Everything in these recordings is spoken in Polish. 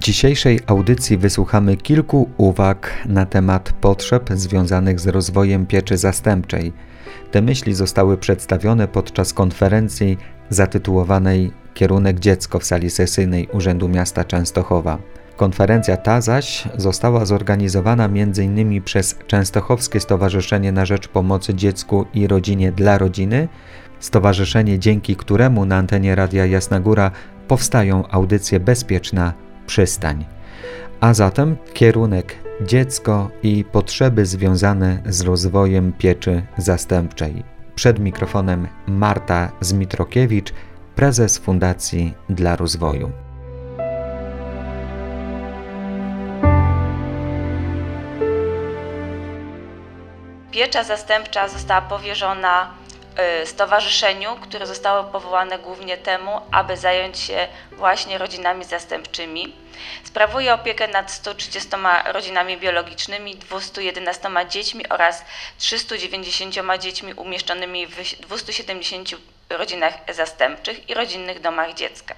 Dzisiejszej audycji wysłuchamy kilku uwag na temat potrzeb związanych z rozwojem pieczy zastępczej. Te myśli zostały przedstawione podczas konferencji zatytułowanej Kierunek dziecko w sali sesyjnej Urzędu Miasta Częstochowa. Konferencja ta zaś została zorganizowana m.in. przez Częstochowskie Stowarzyszenie na Rzecz Pomocy Dziecku i Rodzinie dla Rodziny, stowarzyszenie dzięki któremu na antenie Radia Jasna Góra powstają audycje Bezpieczna Przystań. A zatem kierunek dziecko i potrzeby związane z rozwojem pieczy zastępczej. Przed mikrofonem Marta Zmitrokiewicz, prezes Fundacji dla Rozwoju. Piecza zastępcza została powierzona stowarzyszeniu, które zostało powołane głównie temu, aby zająć się właśnie rodzinami zastępczymi. Sprawuje opiekę nad 130 rodzinami biologicznymi, 211 dziećmi oraz 390 dziećmi umieszczonymi w 270 rodzinach zastępczych i rodzinnych domach dziecka.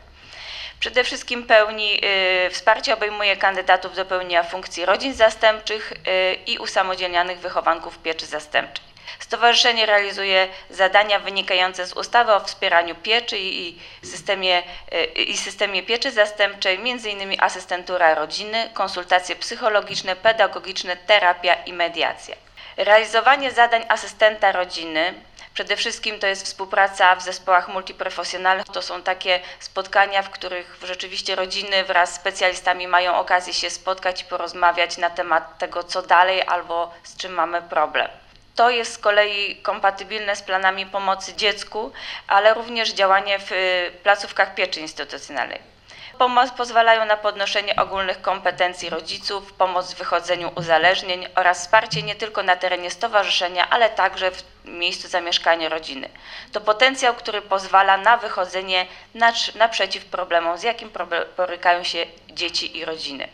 Przede wszystkim pełni y, wsparcie obejmuje kandydatów do pełnienia funkcji rodzin zastępczych y, i usamodzielnianych wychowanków pieczy zastępczej. Stowarzyszenie realizuje zadania wynikające z ustawy o wspieraniu pieczy i systemie, y, i systemie pieczy zastępczej, m.in. asystentura rodziny, konsultacje psychologiczne, pedagogiczne, terapia i mediacja. Realizowanie zadań asystenta rodziny Przede wszystkim to jest współpraca w zespołach multiprofesjonalnych. To są takie spotkania, w których rzeczywiście rodziny wraz z specjalistami mają okazję się spotkać i porozmawiać na temat tego, co dalej albo z czym mamy problem. To jest z kolei kompatybilne z planami pomocy dziecku, ale również działanie w y, placówkach pieczy instytucjonalnej. Pomoc pozwalają na podnoszenie ogólnych kompetencji rodziców, pomoc w wychodzeniu uzależnień oraz wsparcie nie tylko na terenie stowarzyszenia, ale także w miejscu zamieszkania rodziny. To potencjał, który pozwala na wychodzenie naprzeciw problemom, z jakim borykają się dzieci i rodziny.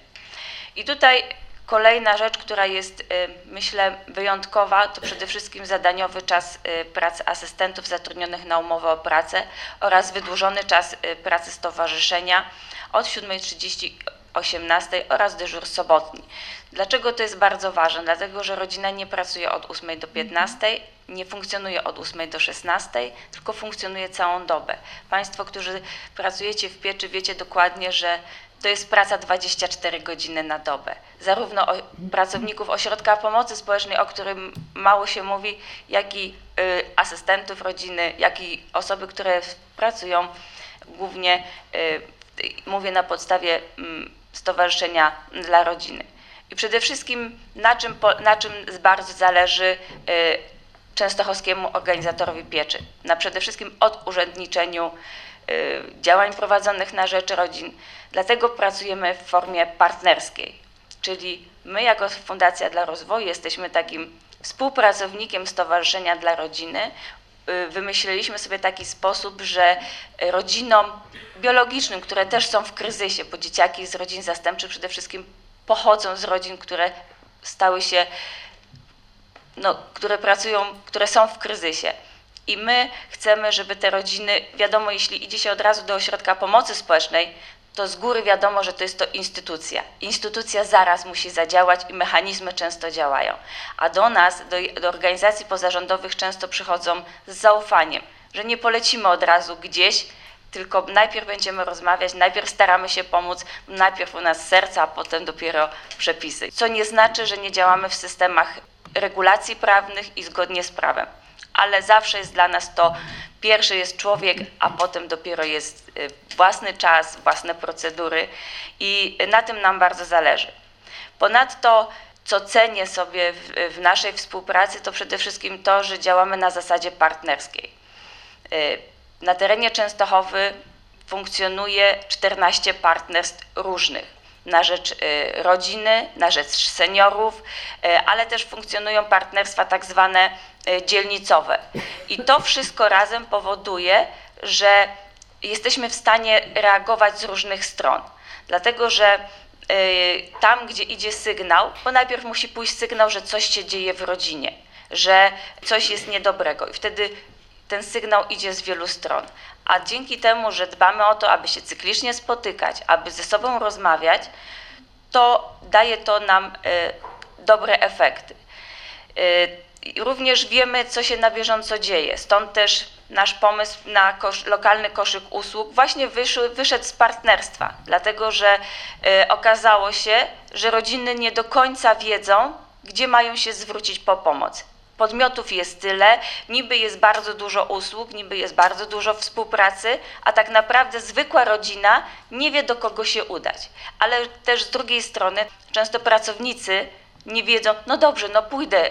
I tutaj Kolejna rzecz, która jest, y, myślę, wyjątkowa, to przede wszystkim zadaniowy czas y, pracy asystentów zatrudnionych na umowę o pracę oraz wydłużony czas y, pracy stowarzyszenia od 7.30 18 oraz dyżur sobotni. Dlaczego to jest bardzo ważne? Dlatego, że rodzina nie pracuje od 8 do 15, nie funkcjonuje od 8 do 16, tylko funkcjonuje całą dobę. Państwo, którzy pracujecie w pieczy, wiecie dokładnie, że to jest praca 24 godziny na dobę. Zarówno pracowników ośrodka pomocy społecznej, o którym mało się mówi, jak i y, asystentów rodziny, jak i osoby, które pracują głównie, y, mówię na podstawie mm, Stowarzyszenia dla Rodziny. I przede wszystkim na czym, na czym bardzo zależy y, częstochowskiemu organizatorowi pieczy? Na przede wszystkim odurzędniczeniu Y, działań prowadzonych na rzecz rodzin. Dlatego pracujemy w formie partnerskiej, czyli my jako Fundacja dla Rozwoju jesteśmy takim współpracownikiem Stowarzyszenia dla Rodziny. Y, wymyśliliśmy sobie taki sposób, że rodzinom biologicznym, które też są w kryzysie, bo dzieciaki z rodzin zastępczych przede wszystkim pochodzą z rodzin, które stały się, no, które pracują, które są w kryzysie i my chcemy, żeby te rodziny, wiadomo, jeśli idzie się od razu do ośrodka pomocy społecznej, to z góry wiadomo, że to jest to instytucja. Instytucja zaraz musi zadziałać i mechanizmy często działają. A do nas, do, do organizacji pozarządowych często przychodzą z zaufaniem, że nie polecimy od razu gdzieś, tylko najpierw będziemy rozmawiać, najpierw staramy się pomóc, najpierw u nas serca, a potem dopiero przepisy. Co nie znaczy, że nie działamy w systemach regulacji prawnych i zgodnie z prawem ale zawsze jest dla nas to pierwszy jest człowiek, a potem dopiero jest y, własny czas, własne procedury i na tym nam bardzo zależy. Ponadto co cenię sobie w, w, naszej współpracy, to przede wszystkim to, że działamy na zasadzie partnerskiej. Y, na terenie Częstochowy funkcjonuje 14 partnerstw różnych na rzecz y, rodziny, na rzecz seniorów, y, ale też funkcjonują partnerstwa tak zwane y, dzielnicowe. I to wszystko razem powoduje, że jesteśmy w stanie reagować z różnych stron. Dlatego, że tam, gdzie idzie sygnał, bo najpierw musi pójść sygnał, że coś się dzieje w rodzinie, że coś jest niedobrego i wtedy ten sygnał idzie z wielu stron. A dzięki temu, że dbamy o to, aby się cyklicznie spotykać, aby ze sobą rozmawiać, to daje to nam y, dobre efekty. Y, również wiemy, co się na bieżąco dzieje, stąd też nasz pomysł na kosz, lokalny koszyk usług właśnie wyszły, wyszedł z partnerstwa, dlatego że y, okazało się, że rodziny nie do końca wiedzą, gdzie mają się zwrócić po pomoc. Podmiotów jest tyle, niby jest bardzo dużo usług, niby jest bardzo dużo współpracy, a tak naprawdę zwykła rodzina nie wie do kogo się udać. Ale też z drugiej strony często pracownicy nie wiedzą, no dobrze, no pójdę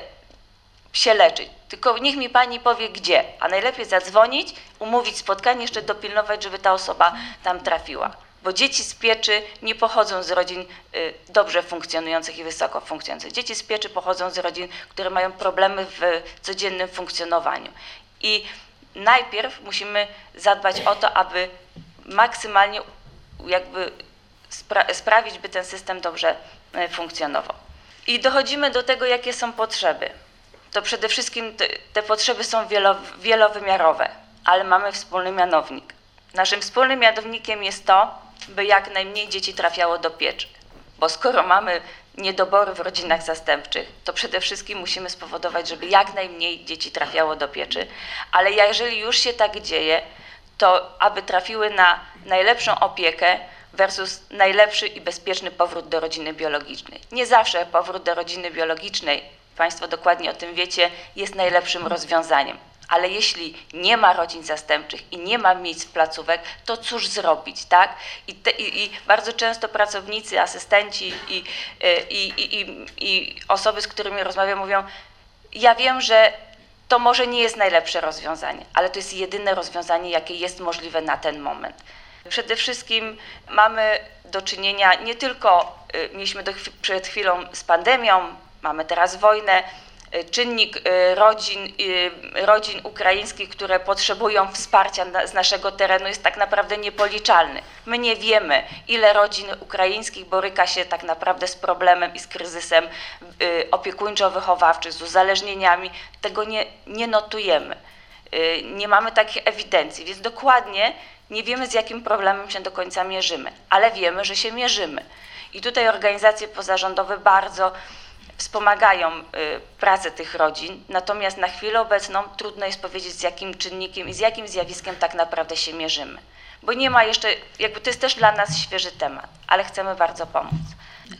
się leczyć, tylko niech mi pani powie gdzie, a najlepiej zadzwonić, umówić spotkanie, jeszcze dopilnować, żeby ta osoba tam trafiła bo dzieci z pieczy nie pochodzą z rodzin y, dobrze funkcjonujących i wysoko funkcjonujących. Dzieci z pieczy pochodzą z rodzin, które mają problemy w codziennym funkcjonowaniu. I najpierw musimy zadbać o to, aby maksymalnie jakby spra sprawić, by ten system dobrze y, funkcjonował. I dochodzimy do tego, jakie są potrzeby. To przede wszystkim te, te potrzeby są wielo, wielowymiarowe, ale mamy wspólny mianownik. Naszym wspólnym mianownikiem jest to, by jak najmniej dzieci trafiało do pieczy. Bo skoro mamy niedobory w rodzinach zastępczych, to przede wszystkim musimy spowodować, żeby jak najmniej dzieci trafiało do pieczy. Ale jeżeli już się tak dzieje, to aby trafiły na najlepszą opiekę versus najlepszy i bezpieczny powrót do rodziny biologicznej. Nie zawsze powrót do rodziny biologicznej, Państwo dokładnie o tym wiecie, jest najlepszym rozwiązaniem. Ale jeśli nie ma rodzin zastępczych i nie ma miejsc placówek, to cóż zrobić, tak? I, te, i, i bardzo często pracownicy, asystenci i, i, i osoby, z którymi rozmawiam, mówią: Ja wiem, że to może nie jest najlepsze rozwiązanie, ale to jest jedyne rozwiązanie, jakie jest możliwe na ten moment. Przede wszystkim mamy do czynienia nie tylko, y, mieliśmy do, przed chwilą z pandemią, mamy teraz wojnę, Y, czynnik y, rodzin, y, rodzin ukraińskich, które potrzebują wsparcia z naszego terenu jest tak naprawdę niepoliczalny. My nie wiemy, ile rodzin ukraińskich boryka się tak naprawdę z problemem i z kryzysem opiekuńczo-wychowawczym, z uzależnieniami. Tego nie, nie notujemy. Nie mamy takich ewidencji, więc dokładnie nie wiemy, z jakim problemem się do końca mierzymy, ale wiemy, że się mierzymy. I tutaj organizacje pozarządowe bardzo wspomagają y, pracę tych rodzin, natomiast na chwilę obecną trudno jest powiedzieć z jakim czynnikiem i z jakim zjawiskiem tak naprawdę się mierzymy. Bo nie ma jeszcze, jakby to jest też dla nas świeży temat, ale chcemy bardzo pomóc.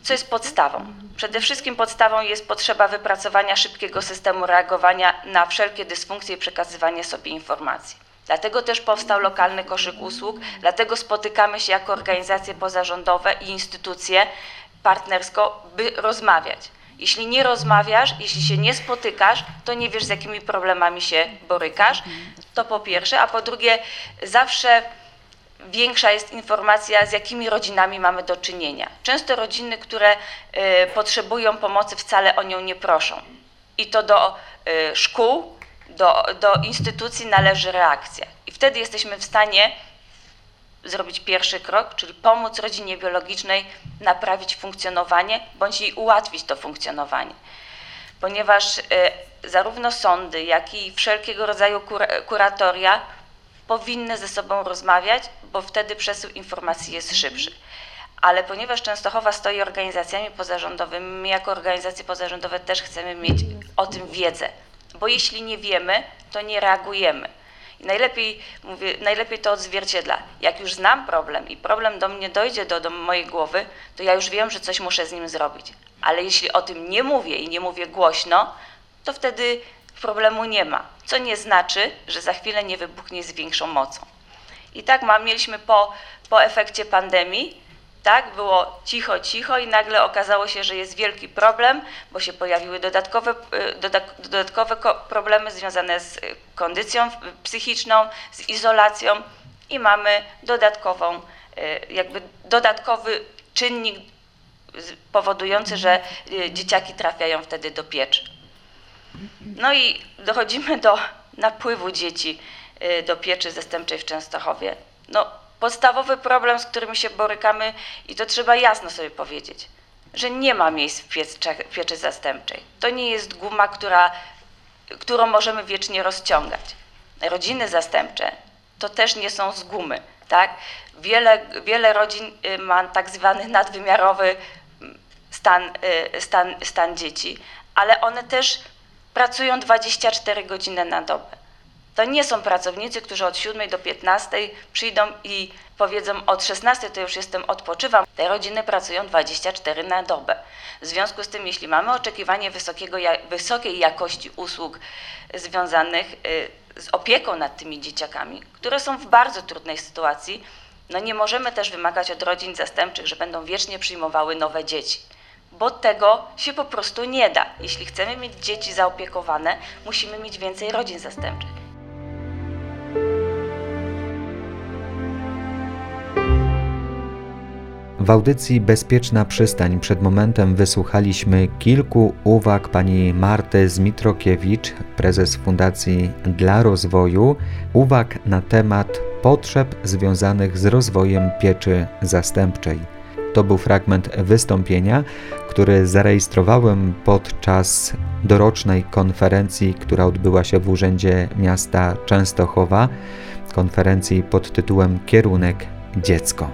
Co jest podstawą? Przede wszystkim podstawą jest potrzeba wypracowania szybkiego systemu reagowania na wszelkie dysfunkcje i przekazywanie sobie informacji. Dlatego też powstał lokalny koszyk usług, dlatego spotykamy się jako organizacje pozarządowe i instytucje partnersko, by rozmawiać. Jeśli nie rozmawiasz, jeśli się nie spotykasz, to nie wiesz, z jakimi problemami się borykasz. To po pierwsze, a po drugie, zawsze większa jest informacja, z jakimi rodzinami mamy do czynienia. Często rodziny, które y, potrzebują pomocy, wcale o nią nie proszą. I to do y, szkół, do, do instytucji należy reakcja. I wtedy jesteśmy w stanie zrobić pierwszy krok, czyli pomóc rodzinie biologicznej naprawić funkcjonowanie bądź jej ułatwić to funkcjonowanie. Ponieważ y, zarówno sądy, jak i wszelkiego rodzaju kuratoria powinny ze sobą rozmawiać, bo wtedy przesył informacji jest szybszy. Ale ponieważ Częstochowa stoi organizacjami pozarządowymi, my jako organizacje pozarządowe też chcemy mieć o tym wiedzę, bo jeśli nie wiemy, to nie reagujemy. I najlepiej, mówię, najlepiej to odzwierciedla. Jak już znam problem i problem do mnie dojdzie do, do mojej głowy, to ja już wiem, że coś muszę z nim zrobić. Ale jeśli o tym nie mówię i nie mówię głośno, to wtedy problemu nie ma. Co nie znaczy, że za chwilę nie wybuchnie z większą mocą. I tak ma, mieliśmy po, po efekcie pandemii tak? Było cicho, cicho i nagle okazało się, że jest wielki problem, bo się pojawiły dodatkowe, y, dodatkowe problemy związane z kondycją psychiczną, z izolacją i mamy dodatkową, y, jakby dodatkowy czynnik powodujący, że y, dzieciaki trafiają wtedy do pieczy. No i dochodzimy do napływu dzieci do pieczy zastępczej w Częstochowie. No, podstawowy problem, z którym się borykamy, i to trzeba jasno sobie powiedzieć, że nie ma miejsc w pieczy zastępczej. To nie jest guma, która, którą możemy wiecznie rozciągać. Rodziny zastępcze to też nie są z gumy. Tak? Wiele, wiele rodzin y, ma tak zwany nadwymiarowy mm, stan, y, stan, stan dzieci, ale one też pracują 24 godziny na dobę. To nie są pracownicy, którzy od 7 do 15 przyjdą i powiedzą od 16 to już jestem, odpoczywam. Te rodziny pracują 24 na dobę. W związku z tym, jeśli mamy oczekiwanie wysokiego, wysokiej jakości usług związanych y, z opieką nad tymi dzieciakami, które są w bardzo trudnej sytuacji, no nie możemy też wymagać od rodzin zastępczych, że będą wiecznie przyjmowały nowe dzieci bo tego się po prostu nie da. Jeśli chcemy mieć dzieci zaopiekowane, musimy mieć więcej rodzin zastępczych. W audycji Bezpieczna Przystań przed momentem wysłuchaliśmy kilku uwag pani Marty Zmitrokiewicz, prezes Fundacji dla Rozwoju, uwag na temat potrzeb związanych z rozwojem pieczy zastępczej. To był fragment wystąpienia, który zarejestrowałem podczas dorocznej konferencji, która odbyła się w Urzędzie Miasta Częstochowa, konferencji pod tytułem Kierunek Dziecko.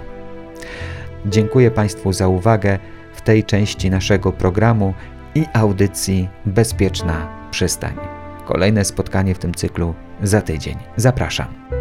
Dziękuję Państwu za uwagę w tej części naszego programu i audycji Bezpieczna Przystań. Kolejne spotkanie w tym cyklu za tydzień. Zapraszam.